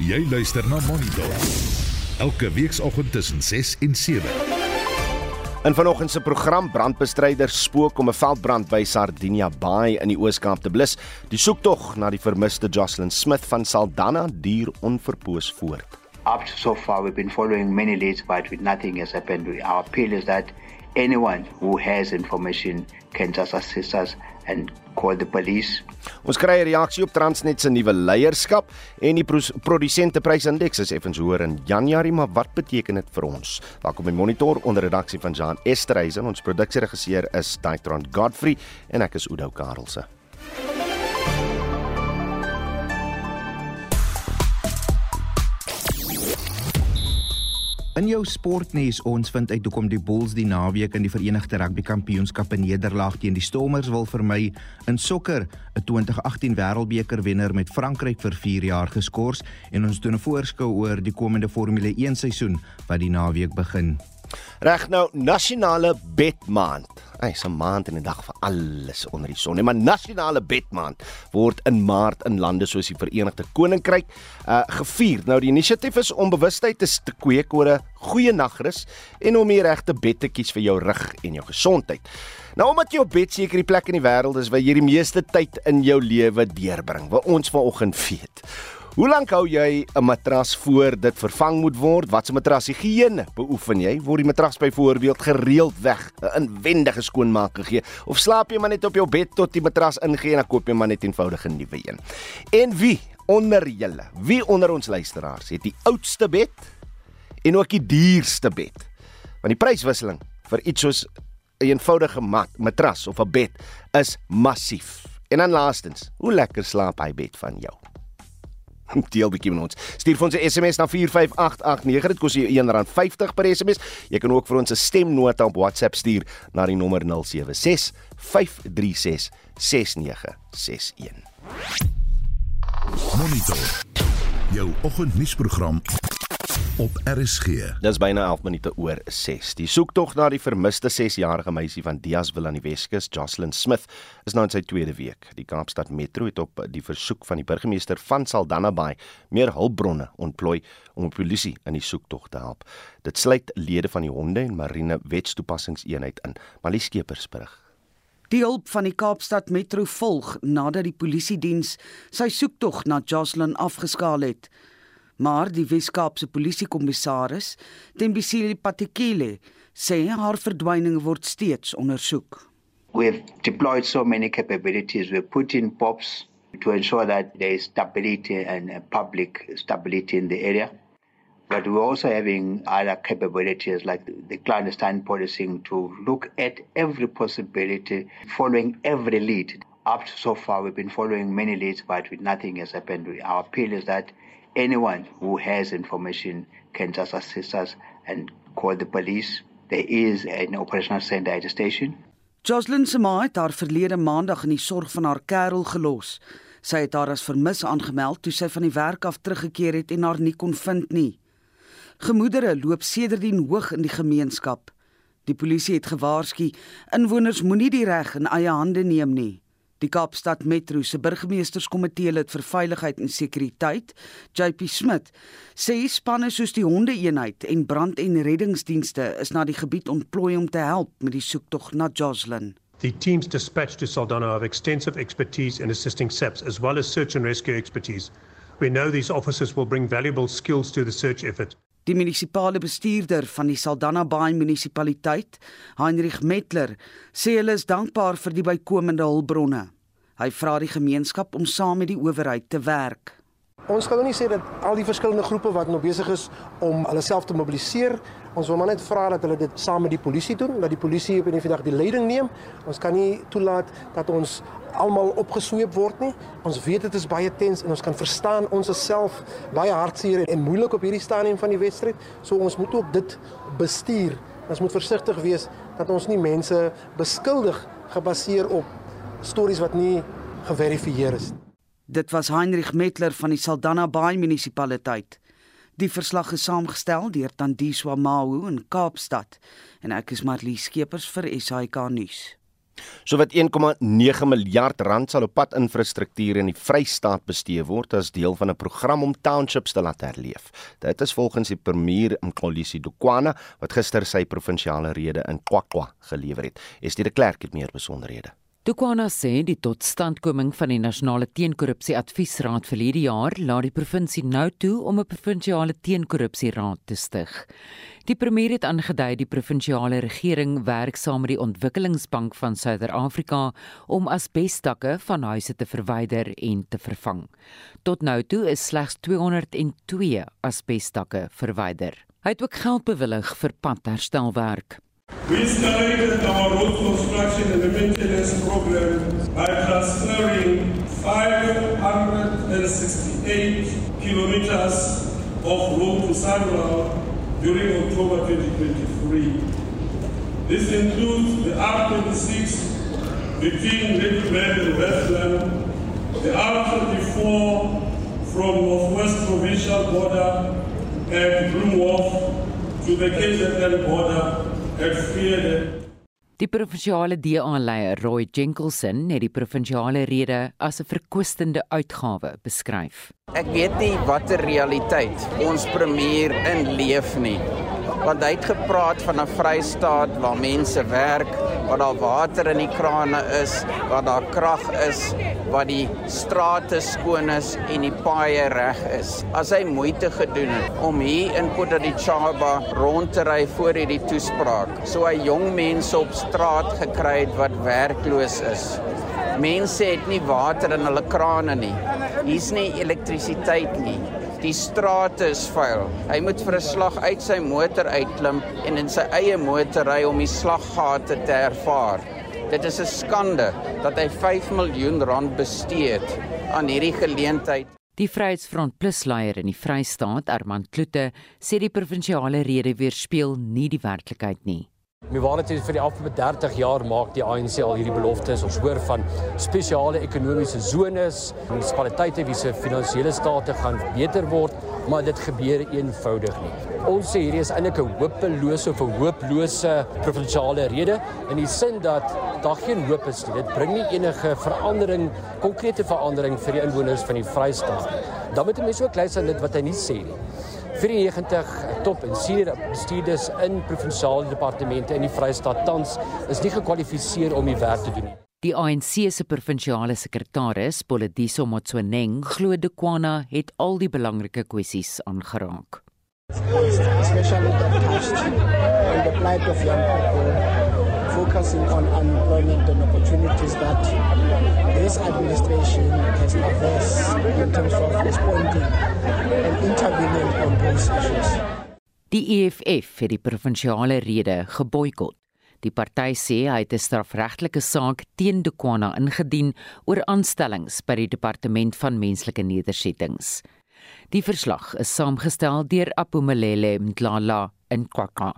Jy luister na Monitor. Elke weekoggend tussen 6 en 7. In vanoggend se program brandbestryders spook om 'n veldbrand by Sardinia Bay in die Oos-Kaap te blus. Die soektog na die vermiste Jocelyn Smith van Saldanha duur onverpoos voort. Up to so far, we've been following many leads, but with nothing has happened. Our appeal is that anyone who has information can just assist us and call the police. Ons kry 'n reaksie op Transnet se nuwe leierskap en die produsenteprysindeks is effens hoër in Januarie, maar wat beteken dit vir ons? Welkom by Monitor onder redaksie van Jean Esterhuizen. Ons produksieregisseur is Daitron Godfrey en ek is Udo Karelse. In jou sportnuus ons vind uit hoekom die Bulls die naweek in die Verenigde Rugby Kampioenskap in nederlaag teen die Stormers wil vermy in sokker 'n 2018 Wêreldbeker wenner met Frankryk vir 4 jaar geskort en ons doen 'n voorskou oor die komende Formule 1 seisoen wat die naweek begin. Reg nou, nasionale bedmaand. Ai, so maand en 'n dag vir alles onder die son. Nee, maar nasionale bedmaand word in Maart in lande soos die Verenigde Koninkryk uh gevier. Nou die inisiatief is om bewustheid te, te kweek oor 'n goeie nagrus en om die regte bed te kies vir jou rug en jou gesondheid. Nou omdat jy op bed seker die plek in die wêreld is waar jy die meeste tyd in jou lewe deurbring, wil ons vanoggend weet. Hoe lank hou jy 'n matras voor dit vervang moet word? Watse matras higiëne beoefen jy? Word die matras byvoorbeeld gereeld weg 'n inwendige skoonmaak gegee of slaap jy maar net op jou bed tot die matras ingee en dan koop jy maar net eenvoudig 'n nuwe een? En wie onder julle, wie onder ons luisteraars het die oudste bed en ook die duurste bed? Want die pryswisseling vir iets soos 'n eenvoudige mat, matras of 'n bed is massief. En dan laastens, hoe lekker slaap hy bed van jou? Deel bietjie met ons. Stuur vir ons 'n SMS na 45889. Dit kos jou R1.50 per SMS. Jy kan ook vir ons 'n stemnota op WhatsApp stuur na die nommer 076 536 6961. Monitor. Jou oggendnuusprogram op RSG. Dis byna 11 minute oor 6. Die soektog na die vermiste 6-jarige meisie van Diasville aan die Weskus, Jocelyn Smith, is nou in sy tweede week. Die Kaapstad Metro het op die versoek van die burgemeester van Saldanha Bay meer hulpbronne ontplooi om die polisie in die soektog te help. Dit sluit lede van die honde en marine wetstoepassingseenheid in. Malies Skeepers berig. Die hulp van die Kaapstad Metro volg nadat die polisie diens sy soektog na Jocelyn afgeskaal het maar die Wes-Kaapse polisiekommissaris, Tembisile Patekile, sê haar verdwyning word steeds ondersoek. We've deployed so many capabilities. We've put in POPs to ensure that there is stability and uh, public stability in the area. But we're also having other capabilities like the clandestine policing to look at every possibility, following every lead. Up to so far, we've been following many leads, but with nothing has happened. Our appeal is that anyone who has information can just assist us and call the police. There is an operational center at the station. Jocelyn se ma het haar verlede maandag in die sorg van haar kerel gelos. Sy het haar as vermis aangemeld toe sy van die werk af teruggekeer het en haar nie kon vind nie. Gemoedere loop sedertdien hoog in die gemeenskap. Die polisie het gewaarsku inwoners moenie die reg in eie hande neem nie. Die Kaapstad Metro se burgemeesterskomitee lid vir veiligheid en sekuriteit, JP Smit, sê spanne soos die hondeeenheid en brand- en reddingsdienste is na die gebied ontplooi om te help met die soektog na Jocelyn. The teams dispatched to Saldanha have extensive expertise in assisting SAPs as well as search and rescue expertise. We know these officers will bring valuable skills to the search effort. Die munisipale bestuurder van die Saldanha Bay munisipaliteit, Heinrich Metler, sê hulle is dankbaar vir die bykomende hulpbronne. Hy vra die gemeenskap om saam met die owerheid te werk. Ons kan nou nie sê dat al die verskillende groepe wat nou besig is om hulle self te mobiliseer, ons wil maar net vra dat hulle dit saam met die polisie doen, dat die polisie op 'n vandag die leiding neem. Ons kan nie toelaat dat ons almal opgesweep word nie. Ons weet dit is baie tens en ons kan verstaan ons is self baie hartseer en moeilik op hierdie stadium van die wedstryd. So ons moet ook dit bestuur. Ons moet versigtig wees dat ons nie mense beskuldig gebaseer op stories wat nie geverifieer is. Dit was Heinrich Metler van die Saldanha Bay munisipaliteit. Die verslag is saamgestel deur Tandiswa Mahu in Kaapstad en ek is Marlie Skeepers vir SAK nuus. Sowat 1,9 miljard rand sal op padinfrastruktuur in die Vrystaat bestee word as deel van 'n program om townships te laat herleef. Dit is volgens die premier Mxolisi Dukwana wat gister sy provinsiale rede in KwaKwa gelewer het. Estie de Klerk het meer besonderhede. Dukwana sê die totstandkoming van die nasionale teenkorrupsie adviesraad vir hierdie jaar laat die provinsie nou toe om 'n provinsiale teenkorrupsieraad te stig. Die premier het aangedui die provinsiale regering werk saam met die Ontwikkelingsbank van Suider-Afrika om asbestakke van huise te verwyder en te vervang. Tot nou toe is slegs 202 asbestakke verwyder. Hy het ook geld bewillig vir padherstelwerk. We started our road construction and maintenance program by transferring 568 kilometers of road to Sanral during October 2023. This includes the R26 between Redbird and Westland, the R24 from Northwest Provincial border and Wharf to the KZN border at Vrede. Die provinsiale DA-leier Roy Jenkinson het die provinsiale rede as 'n verkwistende uitgawe beskryf. Ek weet nie watter realiteit ons premier inleef nie. Want hy het gepraat van 'n Vrystaat waar mense werk, waar daar water in die krane is, waar daar krag is, waar die strate skoon is en die paaie reg is. As hy moeite gedoen het om hier in Kodadichaba rond te ry voor hierdie toespraak, so hy jong mense op straat gekry het wat werkloos is. Mense het nie water in hulle krane nie. Hier's nie elektrisiteit nie. Die strate is vuil. Hy moet vir 'n slag uit sy motor uitklim en in sy eie motor ry om die slaggate te ervaar. Dit is 'n skande dat hy 5 miljoen rand bestee het aan hierdie geleentheid. Die Vryheidsfront Plus leier in die Vrystaat, Armand Kloete, sê die provinsiale rede weerspieël nie die werklikheid nie. Mewanat het vir die afgelope 30 jaar maak die ANC al hierdie beloftes. Ons hoor van spesiale ekonomiese zones, munisipaliteite wie se finansiële state gaan beter word, maar dit gebeur eenvoudig nie. Ons sê hierdie is eintlik 'n hopelose of 'n hooplose provinsiale rede in die sin dat daar geen hoop is nie. Dit bring nie enige verandering, konkrete verandering vir die inwoners van die Vrystaat nie. Dan moet mense ook luister na dit wat hy nie sê nie. 94 top en senior bestuurders in provinsiale departemente in die Vrystaat tans is nie gekwalifiseer om die werk te doen nie. Die ANC se provinsiale sekretaris, Polediso Motsweneng, glo De Kwana het al die belangrike kwessies aangeraak. Especially the past and the plight of young people focusing on unemployment and opportunities that this administration has addressed in terms of responding and intervening on those issues. Die EFF het die provinsiale rede geboikot. Die party sê hy het 'n strafregtelike saak teen Dukwana ingedien oor aanstellings by die departement van menslike nedersettings. Die verslag is saamgestel deur Apumelele Mdlala in Kwaka.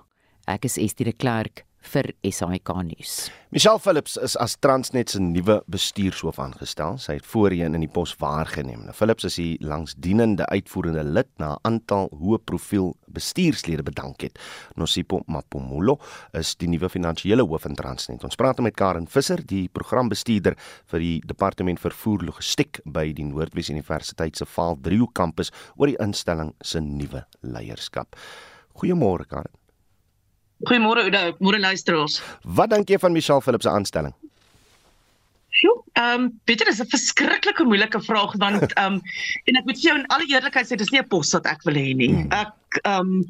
Ek is Estie de Klerk vir SAK nuus. Michelle Phillips is as Transnet se nuwe bestuurshoof aangestel. Sy het voorheen in die pos waargeneem. Nou Phillips is die langsdienende uitvoerende lid na 'n aantal hoë profiel bestuurslede bedank het. Nosipo Mapumulo is die nuwe finansiële hoof van Transnet. Ons praat met Karen Visser, die programbestuurder vir die departement vervoer logistiek by die Noordwes Universiteit se Vaal 3 kampus oor die instelling se nuwe leierskap. Goeiemôre Karen. Goeiemôre Oude, môre luisteraars. Wat dink jy van Michelle Phillips se aanstelling? Sjoe, ehm um, Pieter is 'n verskriklike moeilike vraag want ehm um, en ek moet vir jou in alle eerlikheid sê dis nie 'n pos wat ek wil hê nie. Hmm. Ek ehm um,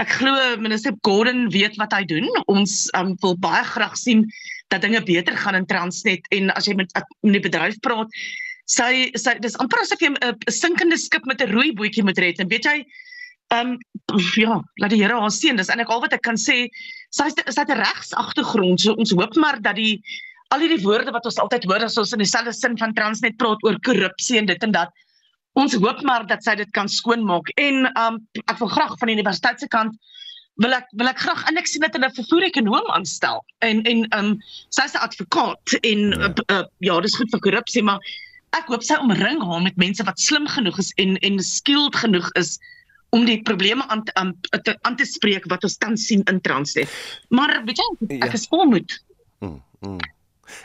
ek glo minister Gordon weet wat hy doen. Ons ehm um, wil baie graag sien dat dinge beter gaan in Transnet en as jy met met die bedryf praat, sy sy dis amper asof jy 'n sinkende skip met 'n rooi bootjie moet red en weet jy Ehm um, ja, laat die Here haar seën. Dis eintlik al wat ek kan sê. Sy is sy het 'n regsagtergrond. So ons hoop maar dat die al hierdie woorde wat ons altyd hoor as ons in dieselfde sin van Transnet praat oor korrupsie en dit en dat ons hoop maar dat sy dit kan skoonmaak. En ehm um, ek wil graag van die universiteit se kant wil ek wil ek graag en ek sien dat hulle 'n vervoer ekonom aanstel. En en ehm um, sy's 'n advokaat en ja, uh, uh, ja dis goed vir korrupsie, maar ek hoop sy omring haar met mense wat slim genoeg is en en skilled genoeg is om die probleme aan aan, te aan te spreek wat ons tans sien in Transnet. Maar weet jy, ek ja. is volmoed. Mm, mm.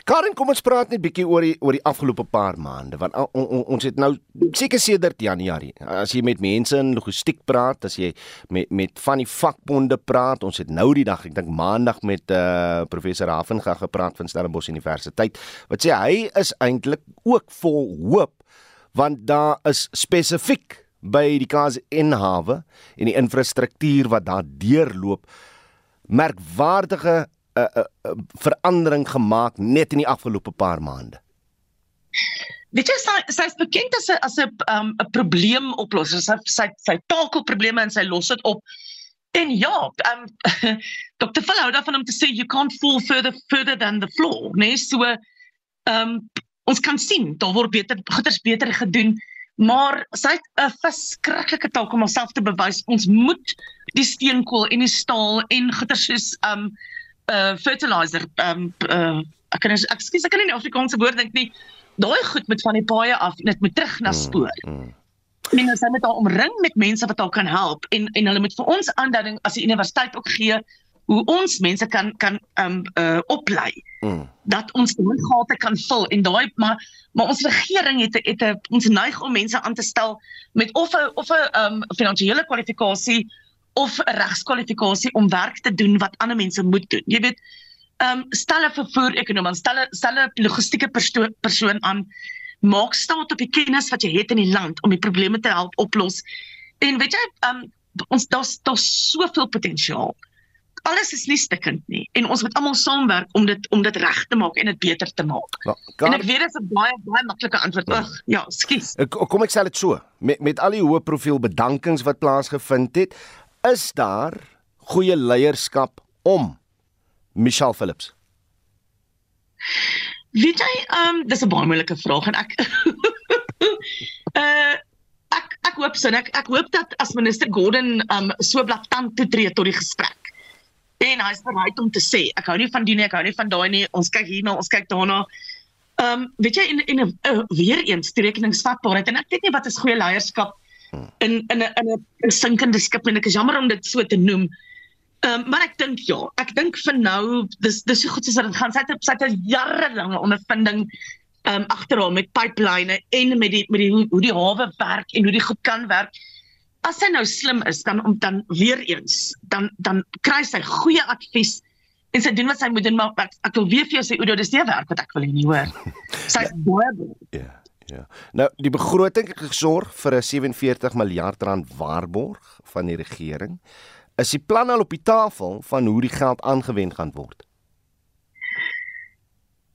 Karen, kom ons praat net bietjie oor die oor die afgelope paar maande want on, on, ons het nou seker sedert Januarie. As jy met mense in logistiek praat, as jy met met van die vakbonde praat, ons het nou die dag, ek dink maandag met uh professor Havenga gepraat van Stellenbosch Universiteit. Wat sê hy is eintlik ook vol hoop want daar is spesifiek by die KZN hawe en die infrastruktuur wat daar deurloop merkwaardige uh, uh, uh, verandering gemaak net in die afgelope paar maande. Weet jy sy sy is bekend as 'n as 'n um, 'n probleemoplosser. Sy sy sy takel probleme en sy los dit op. En ja, um Dr. Fuller daarvan om te sê you can't fall further further than the floor, nee, so um ons kan sien daar word beter goeders beter gedoen, maar sy het 'n verskriklike taak om homself te bewys. Ons moet die steenkool en die staal en goeders soos um uh fertilizer um uh ek kan ek skuis ek kan nie die Afrikaanse woord dink nie. Daai goed moet van die paaie af en dit moet terug na spoor. Mm, mm. En ons moet daar omring met mense wat haar kan help en en hulle moet vir ons aanduiding as die universiteit ook gee hoe ons mense kan kan um uh oplei. Mm. Dat ons gate kan vul en daai maar maar ons regering het het 'n ons neig om mense aan te stel met of 'n of 'n um finansiële kwalifikasie of 'n regskwalifikasie om werk te doen wat ander mense moet doen. Jy weet, ehm um, stel 'n vervoer ekonomie, stel 'n stel 'n logistieke perso persoon aan maak staat op die kennis wat jy het in die land om die probleme te help oplos. En weet jy, ehm um, ons daar's daar's soveel potensiaal. Alles is nie stikkend nie en ons moet almal saamwerk om dit om dit reg te maak en dit beter te maak. Ja, en ek weet dit is 'n baie baie maklike antwoord. Ag, ja, skus. Kom ek sê dit so. Met met al die hoë profiel bedankings wat plaasgevind het, is daar goeie leierskap om Michelle Phillips? Weet jy, ehm um, dis 'n baie moeilike vraag en ek uh ek ek hoop so ek ek hoop dat as minister Gordon ehm um, so blaatant toetree tot die gesprek. En hy's bereid om te sê, ek hou nie van die nie, ek hou nie van daai nie. Ons kyk hierna, ons kyk daarna. Ehm um, weet jy in in 'n uh, weer eens rekeningsvatbaarheid en ek weet nie wat is goeie leierskap in in 'n in 'n sinkende skip en ek is jammer om dit so te noem. Ehm um, maar ek dink ja, ek dink vir nou dis dis so goed soos dit gaan. Sy het sy het jarelange ondervinding ehm um, agterhaal met pipeline en met die met die hoe, hoe die hawe werk en hoe die goed kan werk. As sy nou slim is dan om dan weer eens dan dan kry sy goeie advies en sy doen wat sy moet doen maar ek, ek wil weer vir jou sê Oudo dis nie werk wat ek wil hê nie hoor. Sy is baie Ja. Ja. Nou die begroting het gesorg vir 'n 47 miljard rand waarborg van die regering. Is die plan al op die tafel van hoe die geld aangewend gaan word?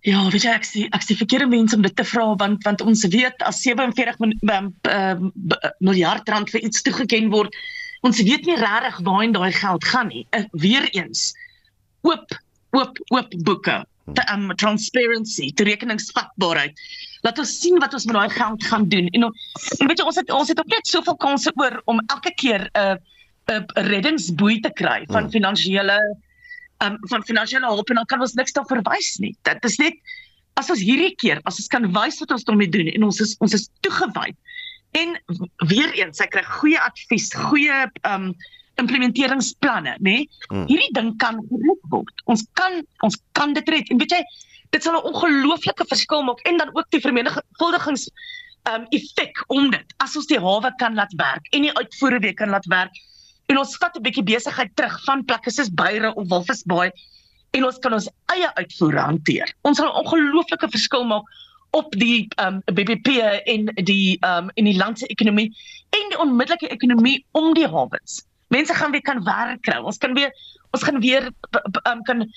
Ja, weet jy ek sê ek sê verkeerde mense om dit te vra want want ons weet as 47 miljard rand vir iets toegeken word, ons weet nie regtig waarheen daai geld gaan nie. Uh, Weereens oop oop oop boeke, te, um, transparency, te rekeningsvatbaarheid laat ons sien wat ons met daai geld gaan doen. En, en weet jy ons het ons het ook net soveel kansse oor om elke keer 'n uh, 'n uh, reddingsboei te kry van hmm. Um, van finansiële hulp en dan kan ons niks daarvoor verwys nie. Dit is net as ons hierdie keer as ons kan wys wat ons daarmee doen en ons is ons is toegewy. En weer eens, ek kry goeie advies, goeie um implementeringsplanne, nê? Nee? Hmm. Hierdie ding kan gered word. Ons kan ons kan dit red. En weet jy, dit sal 'n ongelooflike verskil maak en dan ook die vermenigvuldigings um effek om dit as ons die hawe kan laat werk en die uitvoere weer kan laat werk en ons vat 'n bietjie besigheid terug van plekke soos Beyre of Walvisbaai en ons kan ons eie uitvoere hanteer. Ons sal 'n ongelooflike verskil maak op die um BBP en die um in die land se ekonomie en die onmiddellike ekonomie om die hawens. Mense gaan weer kan werk kry. Ons kan weer ons gaan weer um kan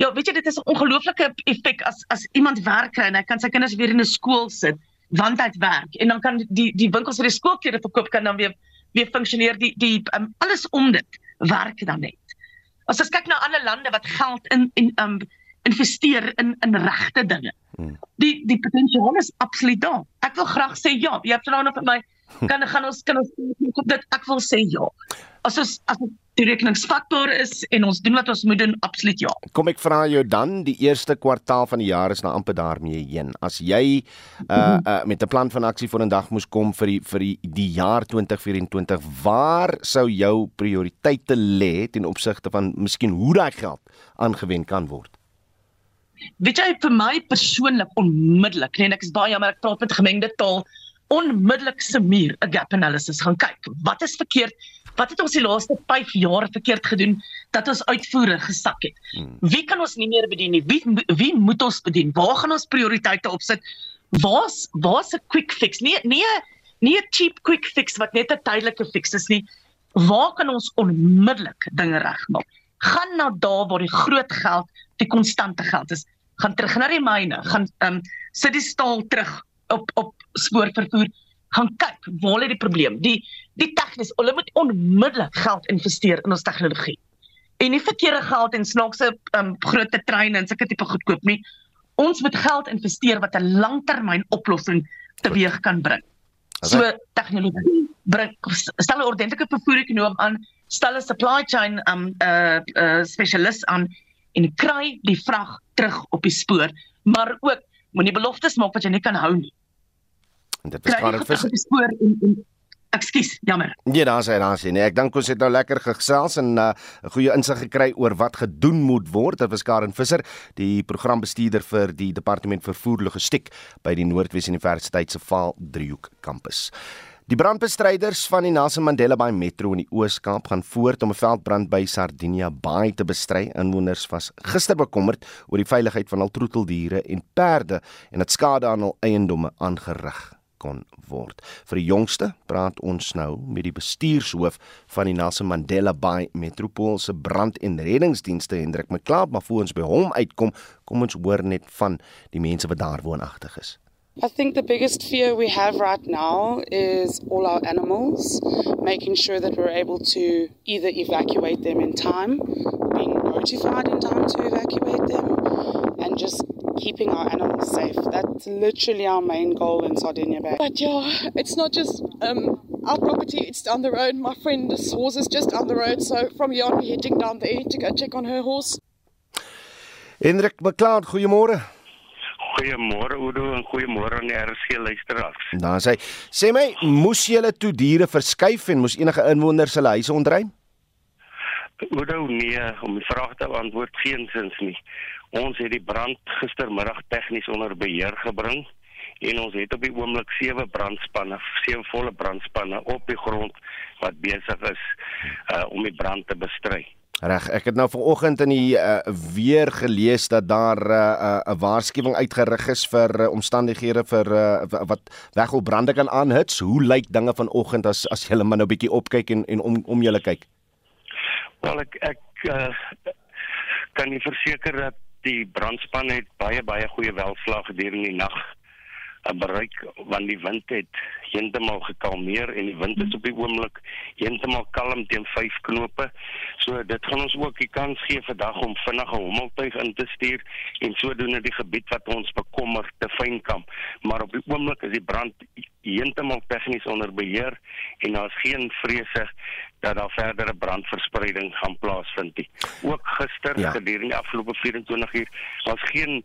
Ja, weet jy dit is 'n ongelooflike effek as as iemand werk kry en hy kan sy kinders weer in 'n skool sit want hy werk en dan kan die die winkels vir die skoolklere verkoop kan dan weer weer funksioneer die die um, alles om dit werk dan net. As ons kyk na ander lande wat geld in in um investeer in in regte dinge. Hmm. Die die potensiaal is absoluut daar. Ek wil graag sê ja, jy het nou nog vir my kan gaan ons kan ons dit ek wil sê ja. As ons as ons die rekeningsfaktor is en ons doen wat ons moet doen absoluut ja. Kom ek vra jou dan die eerste kwartaal van die jaar is nou amper daarmee heen. As jy uh, uh met 'n plan van aksie voor 'n dag moes kom vir die vir die, die jaar 2024, waar sou jou prioriteite lê ten opsigte van miskien hoe daai geld aangewend kan word? weet jy vir my persoonlik onmiddellik, nee, en ek is baie jammer ek praat met gemengde taal, onmiddellik se muur 'n gap analysis gaan kyk. Wat is verkeerd? Wat het ons die laaste 5 jaar verkeerd gedoen dat ons uitvoere gesak het? Hmm. Wie kan ons nie meer bedien nie? Wie wie moet ons bedien? Waar gaan ons prioriteite opsit? Waar's waar's 'n quick fix? Nee, nee, nie 'n cheap quick fix wat net 'n tydelike fix is nie. Waar kan ons onmiddellik dinge regmaak? Gaan na daar waar die groot geld, die konstante geld is. Gaan terug na die myne, gaan ehm um, sit die staal terug op op spoorvervoer gaan kyk waar lê die probleem. Die die tegnies, hulle moet onmiddellik geld investeer in ons tegnologie. En nie verkeerde geld en snaakse um, groot treine en sulke tipe goedkoop nie. Ons moet geld investeer wat 'n langtermyn oplossing teweeg kan bring. So tegnologie bring stel 'n ordentlike vervoer-ekonoom aan, stel 'n supply chain um 'n uh, uh, spesialis aan en kry die vrag terug op die spoor, maar ook moenie beloftes maak wat jy nie kan hou nie. En dit was Karen Visser. Ekskuus, jammer. Nee, daar sê daar sê nee, ek dink ons het nou lekker gesels en 'n uh, goeie insig gekry oor wat gedoen moet word. Dit was Karen Visser, die programbestuurder vir die Departement Vervoer Logistiek by die Noordwes Universiteit se Vaal Driehoek kampus. Die brandbestryders van die Nelson Mandela Bay Metro in die Oos-Kaap gaan voort om 'n veldbrand by Sardinia Bay te bestry. Inwoners was gister bekommerd oor die veiligheid van al troeteldiere en perde en dit skade aan hul eiendomme aangerig kon word. Vir die jongste praat ons nou met die bestuurshoof van die Nelson Mandela Bay Metropoolse brand- en reddingsdienste Hendrik McLeod, maar voor ons by hom uitkom, kom ons hoor net van die mense wat daar woonagtig is. I think the biggest fear we have right now is all our animals, making sure that we're able to either evacuate them in time, being notified in time to evacuate them, and just keeping our animals safe. That's literally our main goal in Sardinia Bay. But yeah, it's not just um, our property, it's down the road. My friend's horse is just down the road. So from here on, we're heading down there to go check on her horse. Hendrik McLeod, goeiemôre. Goeiemôre Oudo en goeiemôre aan die RSG luisteraars. Dan sê sê my, moes julle toe diere verskuif en moes enige inwoners hulle huise ontruim? Oudo nee, om die vraag te antwoord geensins nie. Ons het die brand gistermiddag tegnies onder beheer gebring en ons het op die oomblik sewe brandspanne, sewe volle brandspanne op die grond wat besig is uh, om die brand te bestry. Reg, ek het nou vanoggend in die uh, weer gelees dat daar 'n uh, uh, waarskuwing uitgerig is vir uh, omstandighede vir uh, wat weghulpbrande kan aanhits. Hoe lyk dinge vanoggend as as jy maar nou bietjie opkyk en en om om julle kyk? Wel ek ek uh, kan nie verseker dat die brandspan het baie baie goeie welslag gedurende die nag bereik want die wind het heeltemal gekalmeer en die wind is op die oomblik heeltemal kalm teen 5 knope. So dit gaan ons ook die kans gee vandag om vinnige hommeltuig in te stuur en sodoende die gebied wat ons bekommer te fynkamp. Maar op die oomblik is die brand heeltemal tegnies onder beheer en daar's geen vrese dat daar verdere brandverspreiding gaan plaasvind nie. Ook gister ja. gedurende die afgelope 24 uur was geen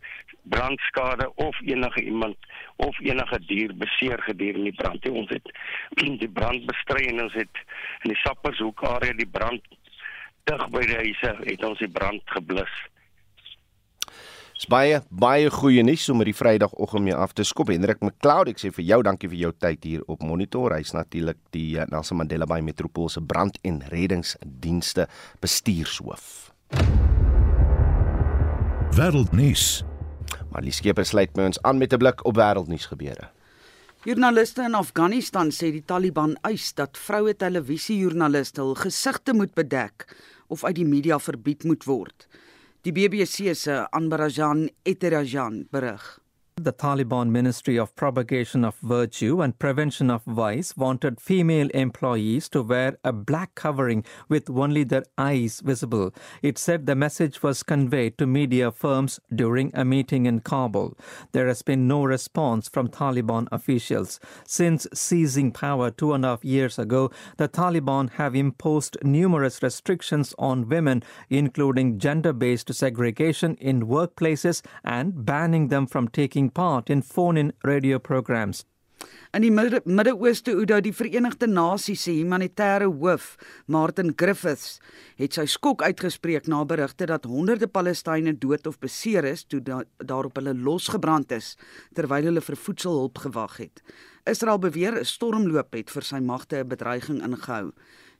brandskade of enige iemand of enige dier beseer gedurende die brand nie. Ons het die brand bestry en ons het in die Sappershoek area die brand dig by die huise het ons die brand geblus. Dis baie baie goeie nuus om hierdie Vrydagoggend mee af te skop. Hendrik McLeod, ek sê vir jou dankie vir jou tyd hier op Monitor. Hy's natuurlik die eh, Nelson Mandela Bay Metropool se brand- en reddingsdienste bestuurshoof. Wêreldnuus. Maar die skeper sluit my ons aan met 'n blik op wêreldnuus gebeure. Joernaliste in Afghanistan sê die Taliban eis dat vroue televisiejoernaliste hul gesigte moet bedek of uit die media verbied moet word. Die BBC se Anbarajan Eterajan berig. The Taliban Ministry of Propagation of Virtue and Prevention of Vice wanted female employees to wear a black covering with only their eyes visible. It said the message was conveyed to media firms during a meeting in Kabul. There has been no response from Taliban officials. Since seizing power two and a half years ago, the Taliban have imposed numerous restrictions on women, including gender based segregation in workplaces and banning them from taking part in phone in radio programs. In die Midde-Ooste Oudo die Verenigde Nasies se humanitêre hoof, Martin Griffiths, het sy skok uitgespreek na berigte dat honderde Palestynë dood of beseer is toe da daarop hulle losgebrand is terwyl hulle vir voedselhulp gewag het. Israel beweer 'n stormloop het vir sy magte 'n bedreiging ingehou.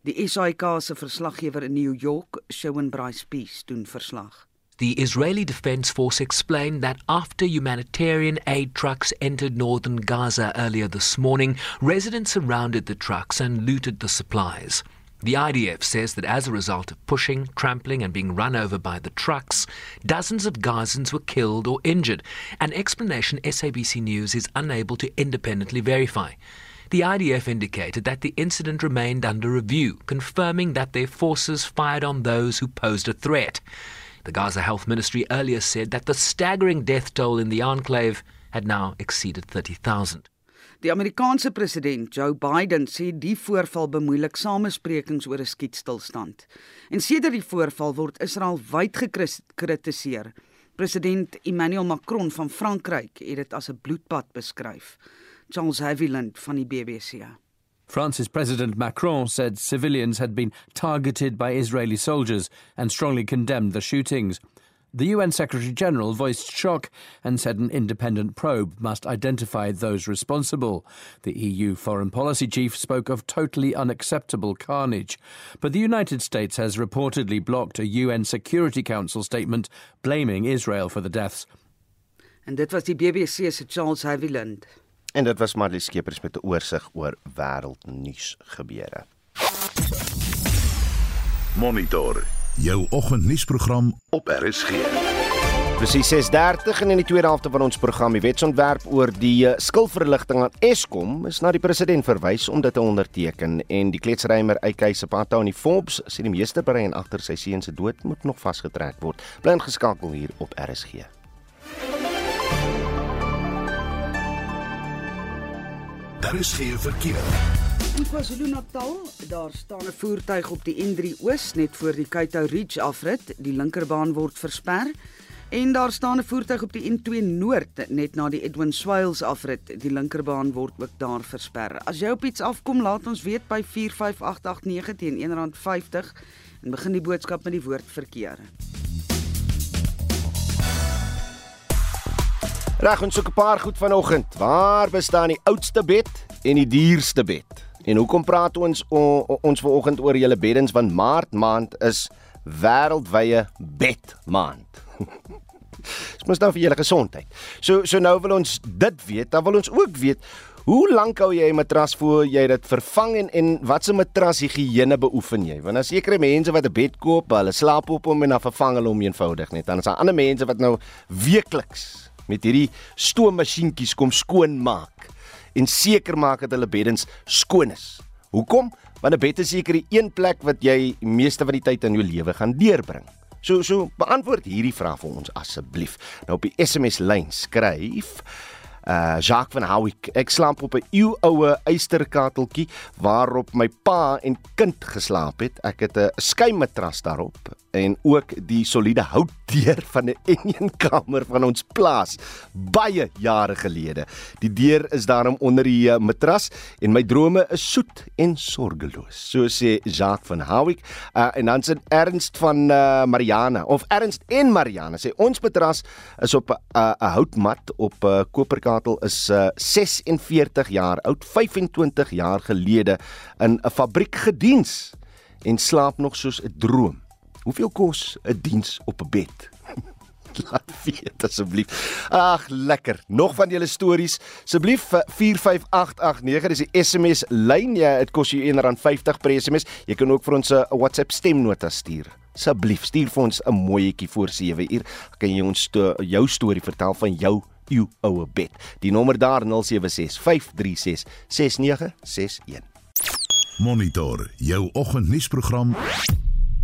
Die SAK se verslaggewer in New York, Shawn Bryce Peace, doen verslag. The Israeli Defense Force explained that after humanitarian aid trucks entered northern Gaza earlier this morning, residents surrounded the trucks and looted the supplies. The IDF says that as a result of pushing, trampling, and being run over by the trucks, dozens of Gazans were killed or injured, an explanation SABC News is unable to independently verify. The IDF indicated that the incident remained under review, confirming that their forces fired on those who posed a threat. The Gaza Health Ministry earlier said that the staggering death toll in the enclave had now exceeded 30,000. Die Amerikaanse president Joe Biden sê die voorval bemoeilik samesprekings oor 'n skietstilstand. En sedert die voorval word Israel wyd gekritiseer. President Emmanuel Macron van Frankryk het dit as 'n bloedbad beskryf. Charles Haviland van die BBC. France's President Macron said civilians had been targeted by Israeli soldiers and strongly condemned the shootings. The UN Secretary General voiced shock and said an independent probe must identify those responsible. The EU Foreign Policy Chief spoke of totally unacceptable carnage. But the United States has reportedly blocked a UN Security Council statement blaming Israel for the deaths. And dit was die BBC se Charles Haviland. En dit was Marlie Skeepers met 'n oorsig oor wêreldnuus gebeure. Monitor jou oggendnuusprogram op RSG. Presies 6:30 en in die tweede helfte van ons program die wetsontwerp oor die uh, skilverligting aan Eskom is na die president verwys om dit te onderteken en die kletsrymer Eikay Sepata in die Forbes sê die meeste brein agter sy seun se dood moet nog vasgetrek word. Bly ingeskakel hier op RSG. Daar is geen verkeer. In KwaZulu-Natal, daar staan 'n voertuig op die N3 Oos net voor die Kaito Ridge afrit. Die linkerbaan word versper. En daar staan 'n voertuig op die N2 Noord net na die Edwin Swales afrit. Die linkerbaan word ook daar versper. As jy op iets afkom, laat ons weet by 45889 teen R1.50 en begin die boodskap met die woord verkeer. Reg, ons soek 'n paar goed vanoggend. Waar bestaan die oudste bed en die duurste bed? En hoekom praat ons o, ons vanoggend oor julle beddens want Maart maand is wêreldwye bedmaand. Dit moet nou vir julle gesondheid. So so nou wil ons dit weet, dan wil ons ook weet hoe lank hou jy 'n matras voor jy dit vervang en en watse matras higiëne beoefen jy? Want daar sekerre mense wat 'n bed koop, hulle slaap op hom en dan vervang hulle hom eenvoudig net. Dan is daar ander mense wat nou weekliks met hierdie stoommasjienkies kom skoon maak en seker maak dat hulle beddens skoon is. Hoekom? Want 'n bed is seker die een plek wat jy meeste van die tyd in jou lewe gaan deurbring. So so beantwoord hierdie vraag vir ons asseblief. Nou op die SMS lyn skryf uh Jacques van Howick. Ek slaap op 'n eeuoue eysterkateltjie waarop my pa en kind geslaap het. Ek het 'n skuimmatras daarop en ook die soliede houtdeur van 'n eenkamer van ons plaas baie jare gelede. Die deur is daarom onder die uh, matras en my drome is soet en sorgeloos. So sê Jacques van Howick uh, en dan sien Ernst van uh, Mariana of Ernst en Mariana sê ons matras is op 'n uh, houtmat op 'n uh, koperkatel is uh, 46 jaar oud, 25 jaar gelede in 'n fabriek gediens en slaap nog soos 'n droom. Hoeveel kos 'n diens op 'n bed? Laat weet asseblief. Ag, lekker. Nog van julle stories. Asseblief 45889 dis die SMS lyn. Ja, dit kos jou R1.50 per SMS. Jy kan ook vir ons 'n WhatsApp stemnota stuur. Asseblief, stuur vir ons 'n mooietjie voor 7 uur. Kan jy ons sto jou storie vertel van jou jou oue bed. Die nommer daar 0765366961. Monitor jou oggendnuusprogram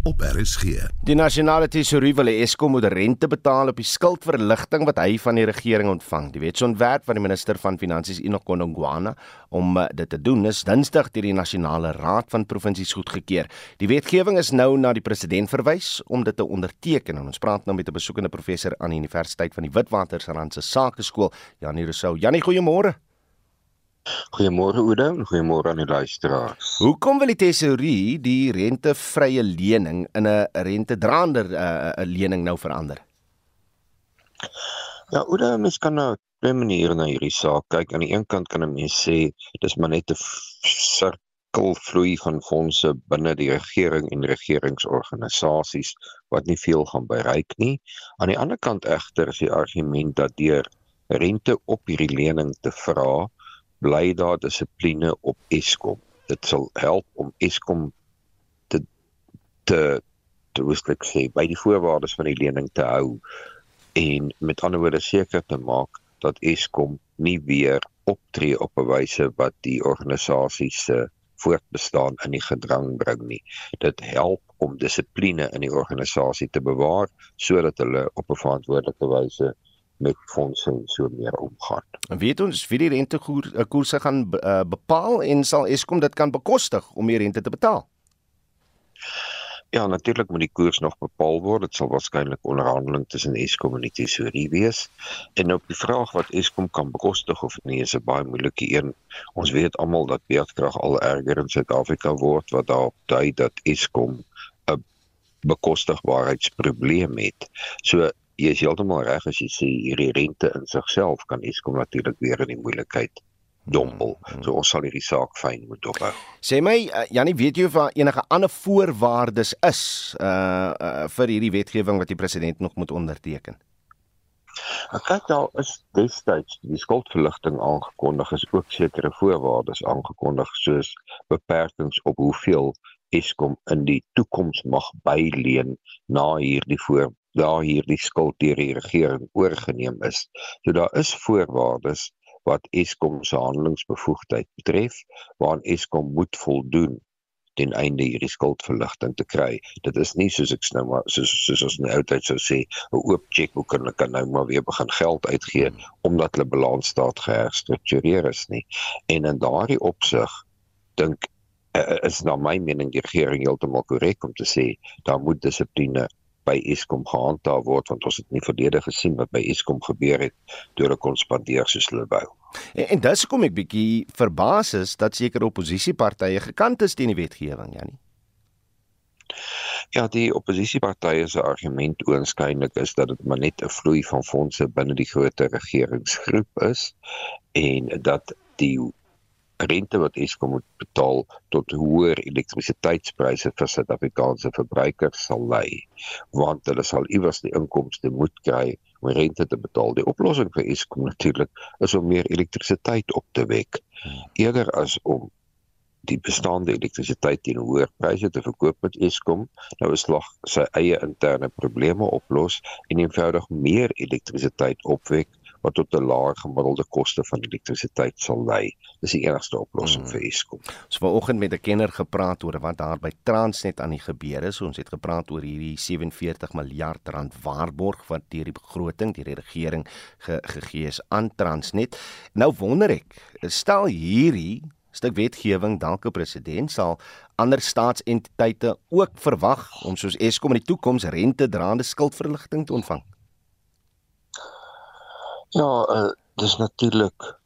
op RSG. Die nasionale tesourie wil Eskom moet rente betaal op die skuldverligting wat hy van die regering ontvang. Die wetsontwerp van die minister van Finansies Enoch Godongwana om eh, dit te doen is Dinsdag deur die nasionale raad van provinsies goedgekeur. Die wetgewing is nou na die president verwys om dit te onderteken. En ons praat nou met 'n besoekende professor aan die Universiteit van die Witwatersrand se Sakeskool, Janie Rousseau. Janie, goeiemôre. Goeiemôre Oude en goeiemôre aan die luisteraars. Hoekom wil die tesourier die rentevrye lening in 'n rentedraander 'n uh, lening nou verander? Ja, Oude, mens kan nou twee maniere na hierdie saak kyk. Aan die een kant kan 'n mens sê dis maar net 'n sirkelvloei van fondse binne die regering en regeringsorganisasies wat nie veel gaan bereik nie. Aan die ander kant egter is die argument dat deur rente op hierdie lening te vra, bly daar dissipline op Eskom. Dit sal help om Eskom te te te rustig sê by die voorwaardes van die lening te hou en met ander woorde seker te maak dat Eskom nie weer optree op 'n wyse wat die organisasie se voortbestaan in die gedrang bring nie. Dit help om dissipline in die organisasie te bewaar sodat hulle op 'n verantwoordelike wyse met fondse en so meer omgaan. En weet ons wie die rentekoerse gaan uh, bepaal en sal Eskom dit kan bekostig om die rente te betaal? Ja, natuurlik moet die koers nog bepaal word. Dit sal waarskynlik onderhandeling tussen Eskom en die tesourie wees. En op die vraag wat Eskom kan bekostig of nie, is 'n baie moeilike een. Ons weet almal dat beurtkrag al erger in Suid-Afrika word wat daarop dui dat Eskom 'n bekostigbaarheidsprobleem het. So jy is heeltemal reg as jy sê hierdie rente in sigself kan Eskom natuurlik weer in die moeilikheid dompel. Hmm. So ons sal hierdie saak fyn moet dophou. Sê my uh, Janie, weet jy of daar enige ander voorwaardes is uh, uh vir hierdie wetgewing wat die president nog moet onderteken? Ek kyk daar is destyds die skuldverligting aangekondig is ook sekere voorwaardes aangekondig soos beperkings op hoeveel Eskom in die toekoms mag byleen na hierdie voor daar hierdie skuld deur die regering oorgeneem is. So daar is voorwaardes wat Eskom se handelingsbevoegdheid betref waaraan Eskom moet voldoen ten einde hierdie skuldverligting te kry. Dit is nie soos ek nou maar soos soos ons nou altyd sou sê 'n oop chequeboek en hulle kan nou maar weer begin geld uitgee omdat hulle balansstaat geherstruktureer is nie. En in daardie opsig dink uh, is na my mening die regering heeltemal korrek om te sê daar moet dissipline by Eskom gehandhaaf word want ons het nie verlede gesien wat by Eskom gebeur het deur hulle kon spandeer soos hulle wou. En, en dis kom ek bietjie verbaas is dat sekere oppositiepartye gekant is teen die wetgewing, Janie. Ja, die oppositiepartye se argument oënskynlik is dat dit maar net 'n vloei van fondse binne die groter regeringsgroep is en dat die rente wat Eskom moet betaal tot hoër elektrisiteitspryse vir Suid-Afrikaanse verbruikers sal lei want hulle sal iewers die inkomste moet kry om rente te betaal. Die oplossing vir Eskom natuurlik is om meer elektrisiteit op te wek eerder as om die bestaande elektrisiteit teen hoër pryse te verkoop met Eskom nou is slag sy eie interne probleme oplos en eenvoudig meer elektrisiteit opwek wat tot 'n laer gemiddelde koste van elektrisiteit sal lei. Dis die enigste oplossing mm. vir Eskom. Ons het vanoggend met 'n kenner gepraat oor wat daar by Transnet aan die gebeur is. Ons het gepraat oor hierdie 47 miljard rand waarborg wat deur die begroting deur die regering ge gegee is aan Transnet. Nou wonder ek, stel hierdie stuk wetgewing dalk 'n president sal ander staatsentiteite ook verwag om soos Eskom in die toekoms rente draande skuldverligting te ontvang. Ja, uh, dis natuurlik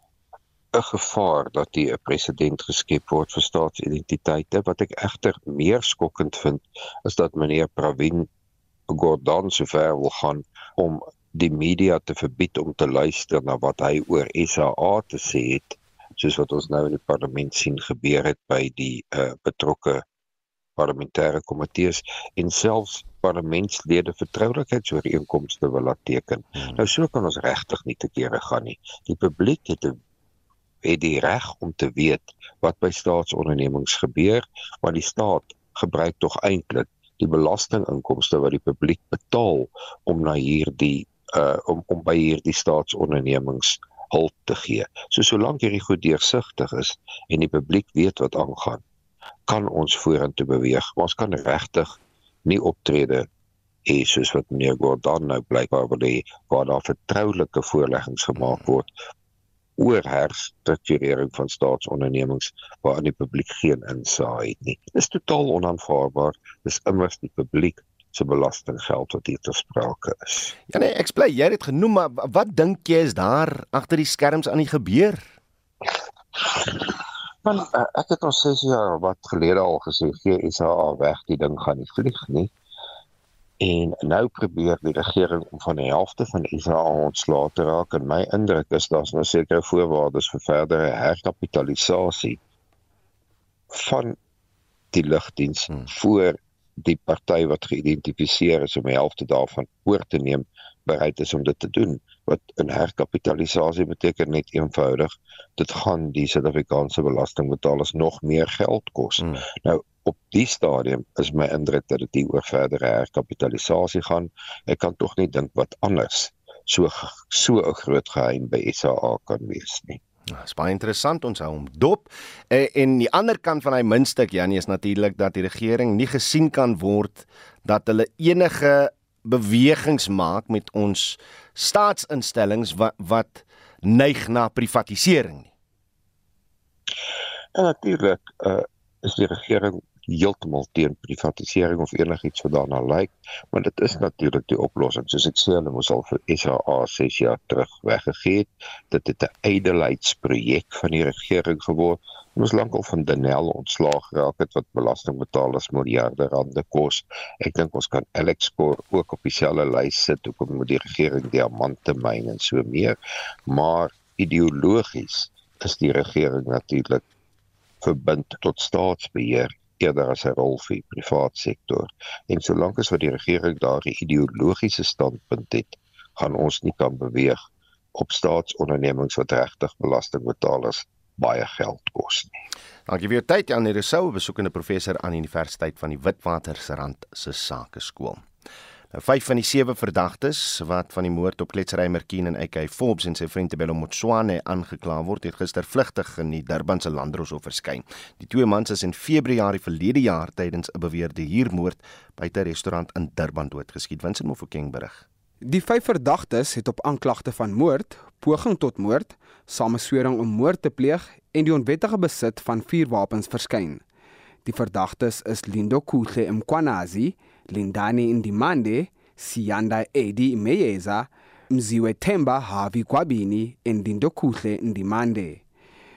'n gevaar dat die 'n president geskep word vir staatsidentiteite. Wat ek egter meer skokkend vind is dat meneer Pravin Gordhan sover wil gaan om die media te verbied om te luister na wat hy oor SAA te sê het soos wat ons nou in die parlement sien gebeur het by die uh, betrokke parlementêre komitees. En selfs parlementslede vertroulikheidsooreenkomste wil laat teken. Hmm. Nou so kan ons regtig nie te kere gaan nie. Die publiek het 'n het die reg om te weet wat by staatsondernemings gebeur, want die staat gebruik tog eintlik die belastinginkomste wat die publiek betaal om na hierdie uh om om by hierdie staatsondernemings hulp te gee. So solank hierdie goed deursigtig is en die publiek weet wat aangaan, kan ons vorentoe beweeg. Ons kan regtig nie optrede hê soos wat meneer Gordon nou blykbaar wil hê waar daar vertroulike voorleggings gemaak word oor herstrukturering van staatsondernemings waarin die publiek geen insaag het nie. Dit is totaal onaanvaarbaar. Dis immers die publiek se belastinggeld wat hier ter sprake is. Ja nee, ek bly jy het genoem maar wat dink jy is daar agter die skerms aan die gebeur? Man uh, ek het ons 6 jaar wat gelede al gesê gee ISA weg, die ding gaan nie vlieg nie. En nou probeer die regering om van die helfte van Israel ontslae te raak en my indruk is daar's nou sekere voorwaardes vir verdere herkapitalisasie van die lugdiens hmm. voor die party wat geïdentifiseer is om die helfte daarvan oor te neem bereid is om dit te doen wat 'n herkapitalisasie beteken net eenvoudig dit gaan die Suid-Afrikaanse belastingbetalers nog meer geld kos hmm. nou op die stadium is my indruk dat dit oor verdere herkapitalisasie gaan. Ek kan tog nie dink wat anders so so 'n groot geheim by SAA kan wees nie. Dit is baie interessant ons hou hom dop. Eh, en die ander kant van hy muntstuk Janie is natuurlik dat die regering nie gesien kan word dat hulle enige bewegings maak met ons staatsinstellings wat wat neig na privatisering nie. En natuurlik uh, is die regering heeltemal teen privatisering of enigiets wat daarna lyk, maar dit is natuurlik die oplossing. Soos ek sê, hulle moes al vir SAA 6 jaar terug weggegee het. Dit het 'n ydelheidsprojek van die regering geword. Ons moes lankal van Denel ontslaag geraak het wat belastingbetalers miljarde rande kos. Ek dink ons kan Alex Kor ook op dieselfde lys sit hoekom moet die regering diamante myn en so meer. Maar ideologies is die regering natuurlik verbind tot staatsbeheer eerder as 'n rol vir die private sektor. En solank as wat die regering daardie ideologiese standpunt het, gaan ons nie kan beweeg op staatsondernemings wat regtig belastingbetalers baie geld kos nie. Dankie vir jou tyd Janie Rousseau, besoekende professor aan die Universiteit van die Witwatersrand se Sakeskool. Vyf van die sewe verdagtes wat van die moord op kletsery Merkin en AK Forbes en sy vriend Tebelo Motswane aangekla word, het gister vlugtig in die Durbanse Landdroshof verskyn. Die twee mans is in Februarie verlede jaar tydens 'n beweerde huurmoord by 'n restaurant in Durban doodgeskiet. Vincent Mofokeng berig. Die vyf verdagtes het op aanklagte van moord, poging tot moord, sameswering om moord te pleeg en die onwettige besit van vuurwapens verskyn. Die verdagtes is Lindo Kuhle Mkwanazi, Lindani Indimande, Siyanda Edi Meyeza, Mziwe Themba Havi Kwabini en Lindo Kuhle Indimande.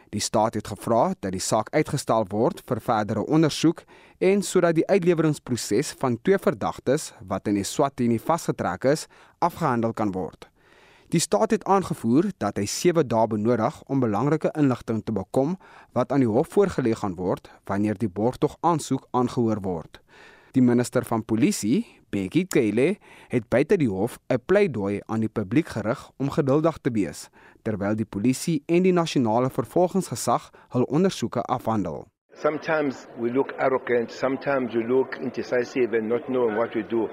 Die staat het gevra dat die saak uitgestel word vir verdere ondersoek en sodat die uitleweringsproses van twee verdagtes wat in Eswatini vasgetrek is, afgehandel kan word. Die staat het aangevoer dat hy 7 dae benodig om belangrike inligting te bekom wat aan die hof voorgelê gaan word wanneer die borgtog aansoek aangehoor word. Die minister van polisie, Bekkie Cele, het buite die hof 'n pleidooi aan die publiek gerig om geduldig te wees terwyl die polisie en die nasionale vervolgingsgesag hul ondersoeke afhandel. Sometimes we look arrogant, sometimes we look indecisive and not knowing what we do.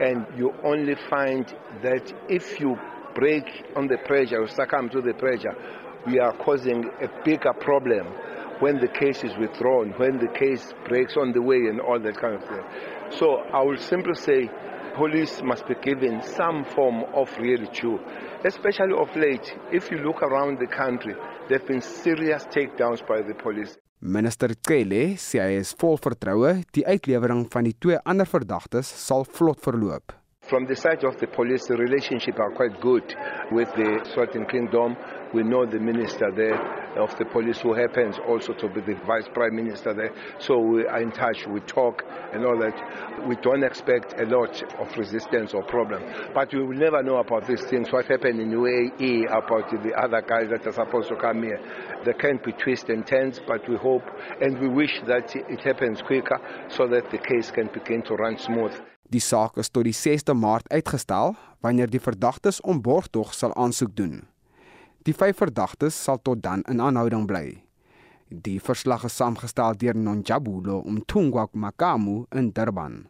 And you only find that if you break on the pressure or succumb to the pressure, we are causing a bigger problem when the case is withdrawn, when the case breaks on the way and all that kind of thing. So I will simply say police must be given some form of reality, especially of late. If you look around the country, there have been serious takedowns by the police. Minister Cele sê hy is vol vertroue die uitlewering van die twee ander verdagtes sal vlot verloop. From the side of the police, the relationship are quite good with the Sultan Kingdom. We know the minister there of the police who happens also to be the vice prime minister there. So we are in touch, we talk and all that. We don't expect a lot of resistance or problem. But we will never know about these things, what happened in UAE about the other guys that are supposed to come here. There can be twists and turns, but we hope and we wish that it happens quicker so that the case can begin to run smooth. Die saak is tot die 6de Maart uitgestel wanneer die verdagtes om borgtog sal aansoek doen. Die vyf verdagtes sal tot dan in aanhouding bly. Die verslag is saamgestel deur Nonjabulo om Tungwak Makamu in Durban.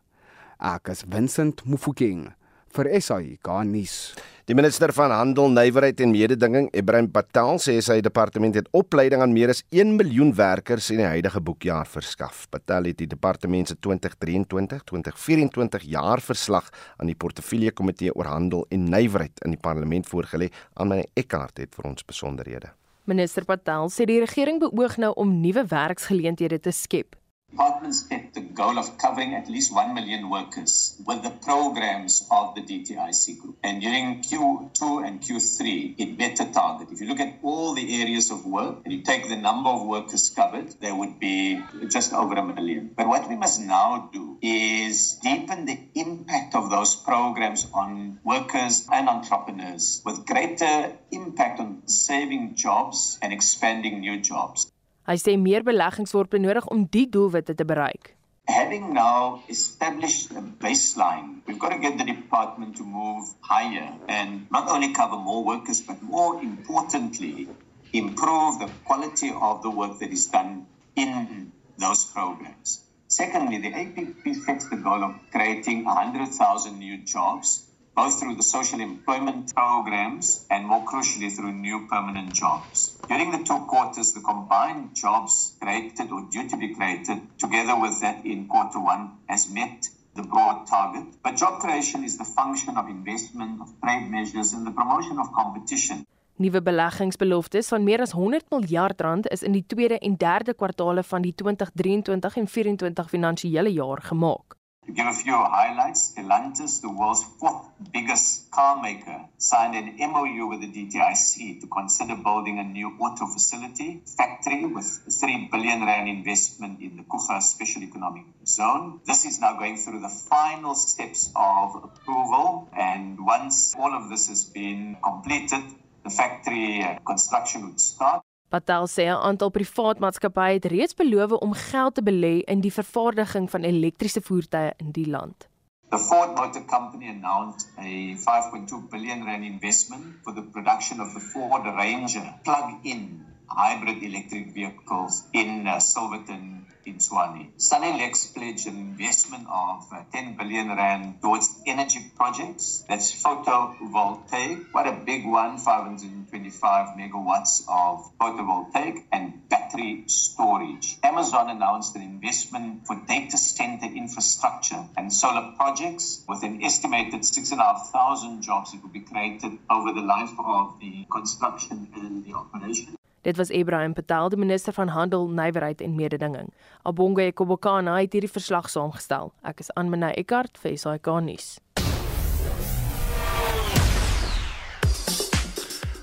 Ek is Vincent Mufokeng vir SAI Garnis. Die minister van Handel, Nywerheid en Mededinging, Ibrahim Patel, sê sy departement het opleiding aan meer as 1 miljoen werkers in die huidige boekjaar verskaf. Patel het die departement se 2023-2024 jaarverslag aan die portefeulje komitee oor handel en nywerheid in die parlement voorgelê. Aan my Eckart het vir ons besonderhede. Minister Patel sê die regering beoog nou om nuwe werksgeleenthede te skep Department set the goal of covering at least 1 million workers with the programs of the DTIC group. And during Q2 and Q3, it met a target. If you look at all the areas of work and you take the number of workers covered, there would be just over a million. But what we must now do is deepen the impact of those programs on workers and entrepreneurs with greater impact on saving jobs and expanding new jobs. Hy sê meer beleggings word benodig om die doelwitte te bereik. Having now established a baseline, we've got to get the department to move higher and not only cover more workers, but more importantly, improve the quality of the work that is done in those programs. Secondly, the APP sets the goal of creating 100,000 new jobs both through the social employment programs and more crucially through new permanent jobs. During the two quarters, the combined jobs created or due to be created, together with that in quarter one, has met the broad target. But job creation is the function of investment, of trade measures, and the promotion of competition. Nuwe beleggingsbeloftes van meer as 100 miljard rand is in die tweede en derde kwartaale van die 2023 en 24 finansiële jaar gemaak. To give a few highlights, Stellantis, the world's fourth biggest car maker, signed an MOU with the DTIC to consider building a new auto facility factory with 3 billion rand investment in the Kufa Special Economic Zone. This is now going through the final steps of approval, and once all of this has been completed, the factory construction would start. Patel sê 'n aantal privaat maatskappye het reeds beloof om geld te belê in die vervaardiging van elektriese voertuie in die land. The Ford Motor Company announced a 5.2 billion rand investment for the production of the Ford Ranger plug-in hybrid electric vehicles in uh, Silverton in Swanee. Sunnylex pledged an investment of uh, 10 billion rand towards energy projects. That's photovoltaic, quite a big one, 525 megawatts of photovoltaic and battery storage. Amazon announced an investment for data center infrastructure and solar projects with an estimated 6,500 jobs that will be created over the life of the construction and the operation. Dit was Ibrahim Patel, die minister van Handel, Nywerheid en Mededinging. Abonge Kobokana het hierdie verslag saamgestel. Ek is Anmina Eckart vir SAK nuus.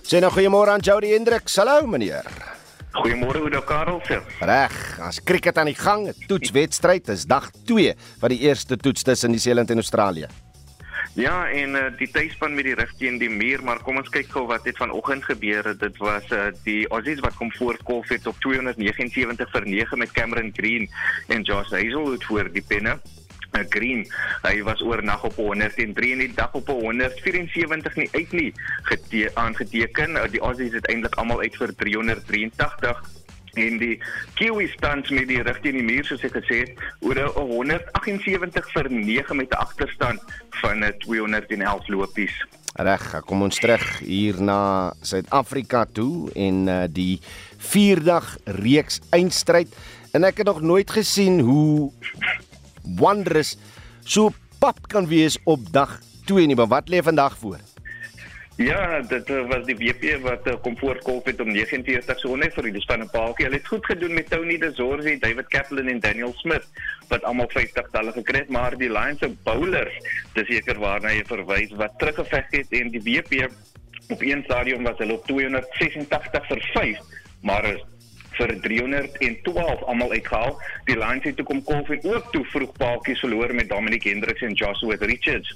Sien nou goeiemôre aan Jody Hendrik. Hallo meneer. Goeiemôre Oudo Karel se. Reg, as cricket aan die gang, toetswedstryd is dag 2 van die eerste toets tussen Nieu-Seeland en Australië. Ja, en uh, die tuisspan met die rug teen die muur, maar kom ons kyk gou wat het vanoggend gebeur. Dit was uh, die Aussies wat kom voorkolf het op 279 vir 9 met Cameron Green en Josh Hazelwood voor die penne. Uh, Green, hy was oornag op 103 en die dag op 174 nie uit nie gete aangeteken. Die Aussies het eintlik almal uit vir 383 en die Kiwi stand met die rug teen die muur soos ek gesê het oor 178 vir 9 met 'n agterstand van 211 lopies. Reg, kom ons terug hier na Suid-Afrika toe en uh, die vierdag reeks eindstryd en ek het nog nooit gesien hoe Wanderers so pap kan wees op dag 2 nie, maar wat lê vandag voor? Ja, dit was die WP wat uh, kom voorkolf het om 49 so net vir die span 'n paaltjie. Hulle het goed gedoen met Tony De Zorzi, David Kaplan en Daniel Smith wat almal 50 talle gekry het, maar die Lions se bowlers, dis seker waarna jy verwys wat teruggeveg het en die WP op een stadium was hulle op 286 vir 5, maar vir 312 almal uitgehaal. Die Lions het toe kom kolf en ook toe vroeg paaltjies verloor met Dominic Hendricks en Joshua Richards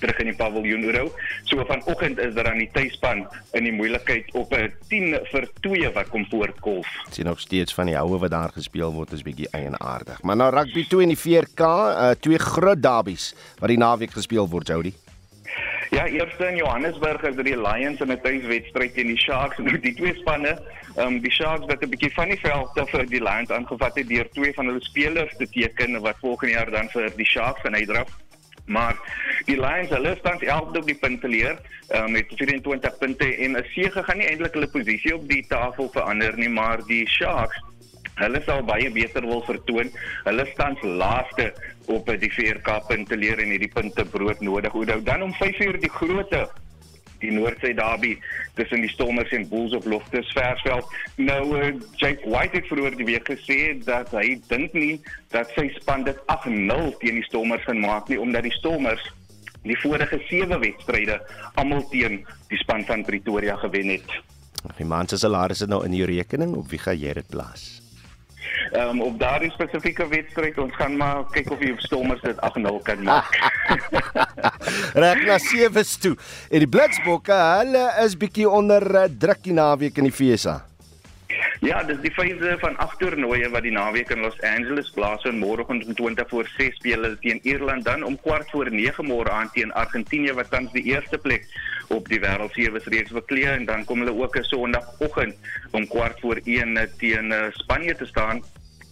terug in die paviljoen Ouro. So vanoggend is daar aan die tuisspan in die moeilikheid op 'n 10 vir 2 wat kom voortkolf. Sien nog steeds van die houe wat daar gespeel word is bietjie eienaardig. Maar nou rugby 2 in die 4K, uh, twee groot derbies wat die naweek gespeel word, Jody. Ja, eerste in Johannesburg is dit die Lions in 'n tuiswedstryd teen die Sharks. Nou die twee spanne, ehm um, die Sharks wat 'n bietjie van die veld af vir die Lions aangevat het deur twee van hulle spelers te teken wat volgende jaar dan vir die Sharks gaan uitdraf. Maar die Lions hulle staan 11de op die punteleer uh, met 24 punte en 'n sege gaan nie eintlik hulle posisie op die tafel verander nie, maar die Sharks hulle sal baie beter wil vertoon. Hulle staan laaste op die VRK punteleer en hierdie punte brood nodig. Hoe dan om 5 uur die grootte die Noordsy derby tussen die Stormers en Bulls op Loftus Versveld. Nou uh, Jake White het vroeër die week gesê dat hy dink nie dat sy span dit 8-0 teen die Stormers gaan maak nie omdat die Stormers die vorige 7 wedstryde almal teen die span van Pretoria gewen het. Die man se salaris is nou in jou rekening of wie gaan jy dit plaas? Ehm um, op daardie spesifieke wedstryd ons gaan maar kyk of die Stormers dit 8-0 kan maak. Reg na 7's toe. En die Blitsbokke, hulle is bietjie onder uh, druk die naweek in die FSA. Ja, dis die fase van agternooi wat die naweek in Los Angeles plaasvind. Môreoggend om 20 voor 6 speel hulle teen Ierland, dan om kwart voor 9 môre aan teen Argentinië wat tans die eerste plek op die wêreld sewe reeks bekleë en dan kom hulle ook 'n Sondagoggend om kwart voor 1 teen uh, Spanje te staan.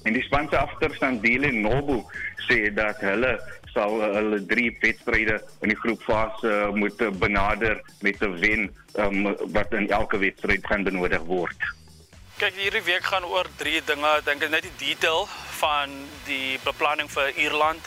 En die span se agterstand Dile Nobu sê dat hulle sal uh, hulle drie wedstryde in die groepfase uh, moet uh, benader met 'n wen um, wat in elke wedstryd gaan benodig word. Kyk, hierdie week gaan oor drie dinge. Ek dink net die detail van die beplanning vir Ierland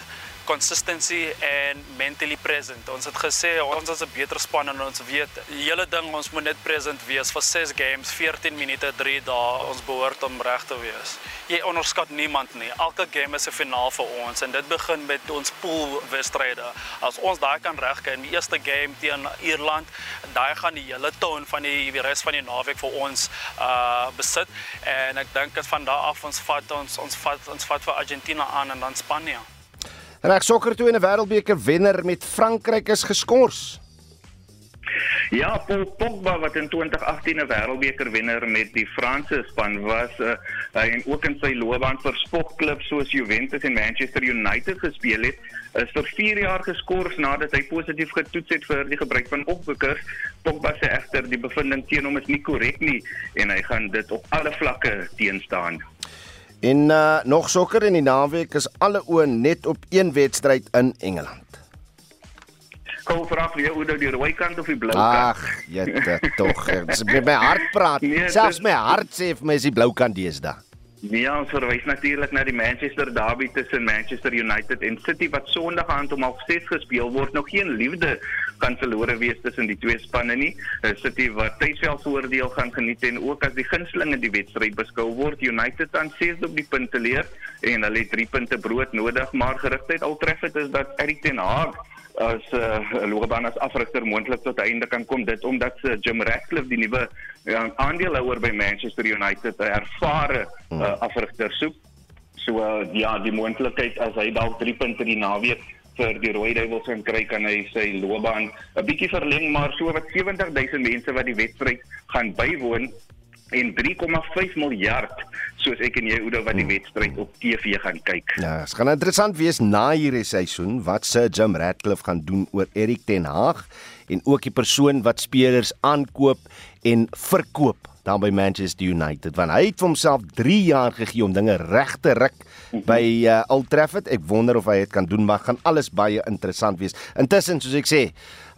consistency en mentally present. Ons het gesê ons is 'n beter span en ons weet die hele ding ons moet net present wees vir 6 games, 14 minute, 3 dae. Ons behoort om reg te wees. Jy onderskat niemand nie. Elke game is 'n finaal vir ons en dit begin met ons pool wedstryde. As ons daai kan regkry in die eerste game teen Ierland, daai gaan die hele toon van die, die res van die naweek vir ons uh besit en ek dink dit van daar af ons vat ons ons vat ons vat vir Argentina aan en dan Spanje. Reg sokker toe in 'n wêreldbeker wenner met Frankryk is geskort. Ja, Paul Pogba wat in 2018 'n wêreldbeker wenner met die Franse span was uh, en ook in sy loopbaan vir sportklubs soos Juventus en Manchester United gespeel het, is vir 4 jaar geskort nadat hy positief getoets het vir die gebruik van opwikkers. Pogba sê egter die bevinding teen hom is nie korrek nie en hy gaan dit op alle vlakke teenstaan. En uh, nog sokker in die naweek is alle oë net op een wedstryd in Engeland. Kom vra vir jou hoe die rooi kant of die blou kant. Ag, jette tog. Dis met my hart praat. Nee, Selfs my hart sê vir my is die blou kant deesdae. Nee, ons verwys natuurlik na die Manchester derby tussen Manchester United en City wat Sondag aand om 6:30 gespeel word. Nog geen liefde kan verlore wees tussen die twee spanne nie. Uh, City wat tuisveldvoordeel gaan geniet en ook as die gunstelinge die wedstryd beskou word. United dan 6 op die punte leer en hulle het 3 punte brood nodig, maar gerigtheid tref dit is dat Erik ten Hag as 'n uh, loopbaan as afrigter moontlik tot einde kan kom dit omdat uh, Jim Ratcliffe die nuwe uh, aandeelhouer by Manchester United 'n ervare uh, afrigter soek. So uh, ja, die moontlikheid as hy dalk 3 punte die naweek vir die Rooi Duivels kan kry kan hy sy loopbaan 'n bietjie verleng maar so wat 70000 mense wat die wedstryd gaan bywoon en 3,5 miljard soos ek en jy Oudo wat die wedstryd op TV gaan kyk. Ja, dit gaan interessant wees na hierdie seisoen wat Sir Jim Ratcliffe gaan doen oor Erik ten Hag en ook die persoon wat spelers aankoop en verkoop dan by Manchester United want hy het vir homself 3 jaar gegee om dinge reg te ruk by uh, Old Trafford. Ek wonder of hy dit kan doen, maar gaan alles baie interessant wees. Intussen soos ek sê,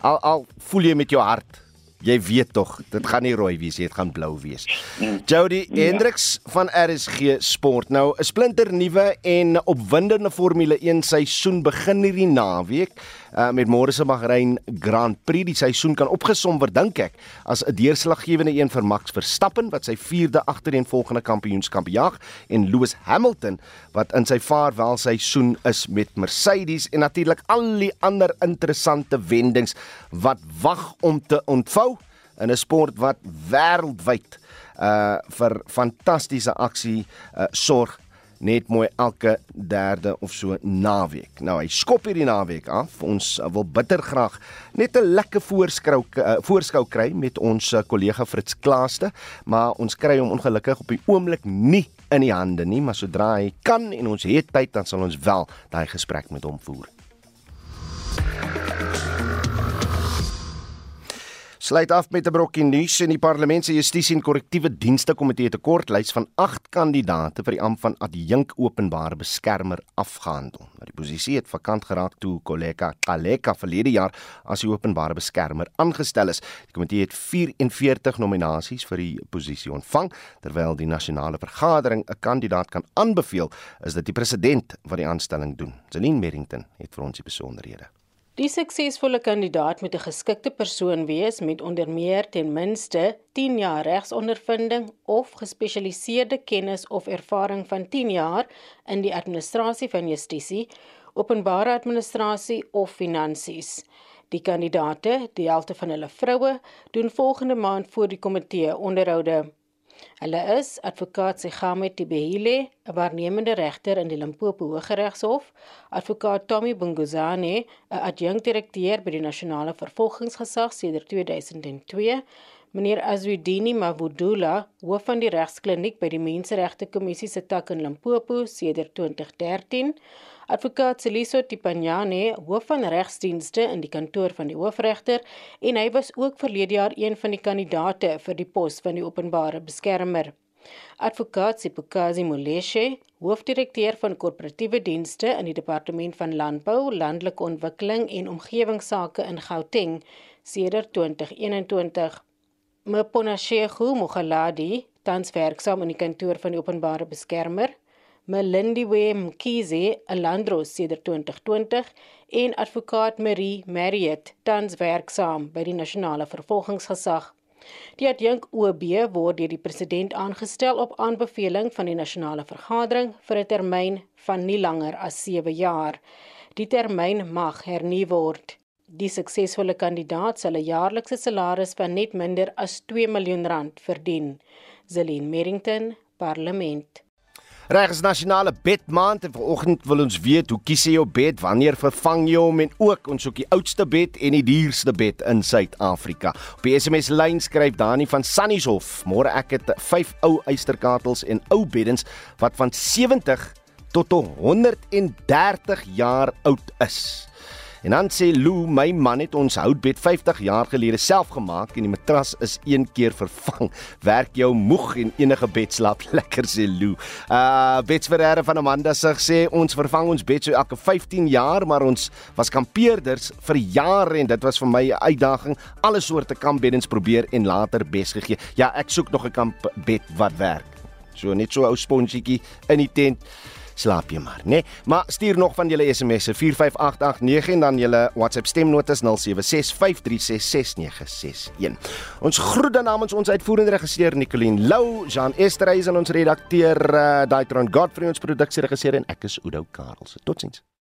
al al voel jy met jou hart Jy weet tog, dit gaan nie rooi wees dit gaan blou wees. Jody ja. Hendricks van RSG Sport. Nou 'n splinter nuwe en opwindende Formule 1 seisoen begin hierdie naweek uh, met môre se Bahrein Grand Prix. Die seisoen kan opgesom word dink ek as 'n deurslaggewende een vir Max Verstappen wat sy 4de agtereenvolgende kampioenskap jag en Lewis Hamilton wat in sy vaarwel seisoen is met Mercedes en natuurlik al die ander interessante wendings wat wag om te ontvou in 'n sport wat wêreldwyd uh vir fantastiese aksie uh sorg net mooi elke derde of so naweek. Nou hy skop hierdie naweek af. Ons wil bitter graag net 'n lekker voorskou uh, voorskou kry met ons uh, kollega Fritz Klaaste, maar ons kry hom ongelukkig op die oomblik nie in die hande nie, maar sodra hy kan en ons het tyd dan sal ons wel daai gesprek met hom voer. Sluit af met 'n brokkie nuus in die Parlement se Justisie en Korrektiewe Dienste Komitee het 'n kort lys van 8 kandidate vir die ampt van adjunk openbare beskermer afgehandel. Nou die posisie het vakant geraak toe kollega Kaleka verlede jaar as die openbare beskermer aangestel is. Die komitee het 44 nominasies vir die posisie ontvang, terwyl die nasionale vergadering 'n kandidaat kan aanbeveel, is dit die president wat die aanstelling doen. Celine Merrington het vir ons die besonderhede. Die suksesvolle kandidaat moet 'n geskikte persoon wees met onder meer ten minste 10 jaar regsondervinding of gespesialiseerde kennis of ervaring van 10 jaar in die administrasie van justisie, openbare administrasie of finansies. Die kandidate, die helfte van hulle vroue, doen volgende maand voor die komitee onderhoude. Hulle is advokaat Segame Tibehile, 'n waarnemende regter in die Limpopo Hooggeregshof, advokaat Tommy Bunguzane, 'n adjunkdirekteur by die Nasionale Vervolgingsgesag sedert 2002, meneer Azwidini Mavudula, hoof van die regskliniek by die Menseregte Kommissie se tak in Limpopo sedert 2013 Advokaat Celiso Tipanyane, hoof van regsdienste in die kantoor van die hoofregter, en hy was ook verlede jaar een van die kandidaate vir die pos van die openbare beskermer. Advokaat Sipukazi Moleshe, hoofdirekteur van korporatiewe dienste in die departement van landbou, landelike ontwikkeling en omgewingsake in Gauteng, sedert 2021. Mponashego Mogaladi, tans werksaam in die kantoor van die openbare beskermer, Melindiwe Mkhize, 'n landros sedert 2020 en advokaat Marie Marriott, tans werksaam by die nasionale vervolgingsgesag. Die adjunk OB word deur die president aangestel op aanbeveling van die nasionale vergadering vir 'n termyn van nie langer as 7 jaar. Die termyn mag hernu word. Die suksesvolle kandidaat sal 'n jaarlikse salaris van net minder as 2 miljoen rand verdien. Zelin Merrington, Parlement. Reg is nasionale bedmaand en vanoggend wil ons weet hoe kies jy jou bed, wanneer vervang jy hom en ook ons soek die oudste bed en die duurste bed in Suid-Afrika. Op die SMS lyn skryf Dani van Sannieshof: "Môre ek het 5 ou eysterkatels en ou beddens wat van 70 tot 130 jaar oud is." En dan sê Lou, my man het ons houtbed 50 jaar gelede self gemaak en die matras is een keer vervang. Werk jou moeg en enige bed slaap lekker sê Lou. Uh Betsverere van Amanda sê sê ons vervang ons bed so elke 15 jaar, maar ons was kampeerders vir jare en dit was vir my 'n uitdaging. Alle soorte kampbeddens probeer en later bes gegee. Ja, ek soek nog 'n kampbed wat werk. So net so ou spongetjie in die tent slaap jy maar, né? Nee? Maar stuur nog van julle SMS'e 45889 en dan julle WhatsApp stemnotas 0765366961. Ons groet dan namens ons uitvoerende regisseur Nicoline Lou, Jean Esterhuis en ons redakteur uh, Daitron Godfrey ons produksieregisseur en ek is Udo Karelse. Totsiens.